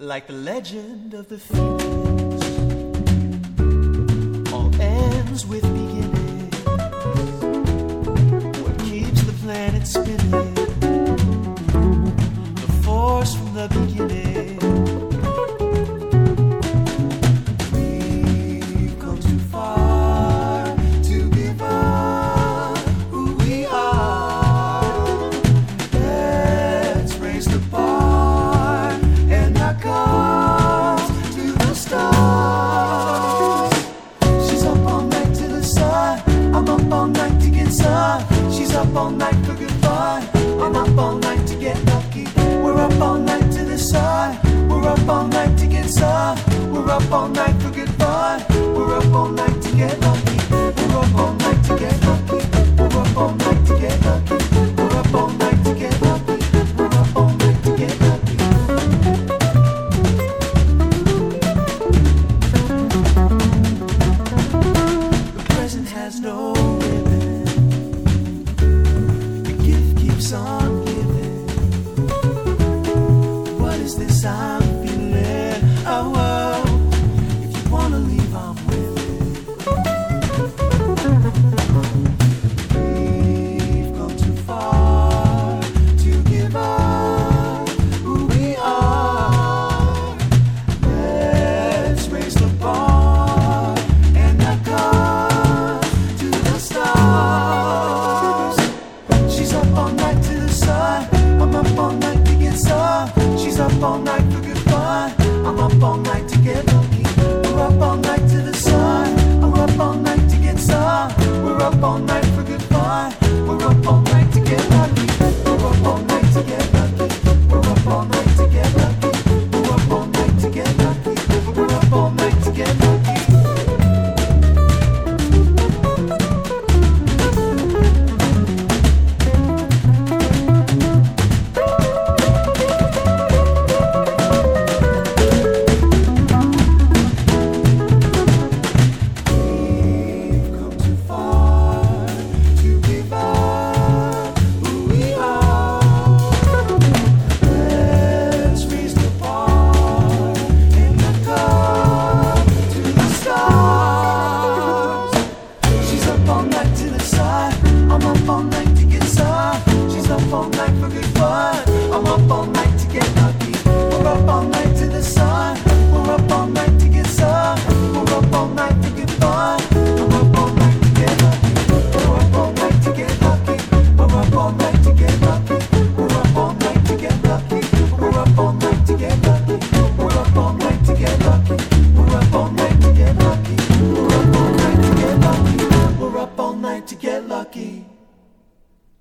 like the legend of the phoenix all ends with up all night for good fun. I'm up all night to get lucky. We're up all night to the sun. We're up all night to get sun. We're up all night for good fun. We're up all night. all night. up all night for good fun. I'm up all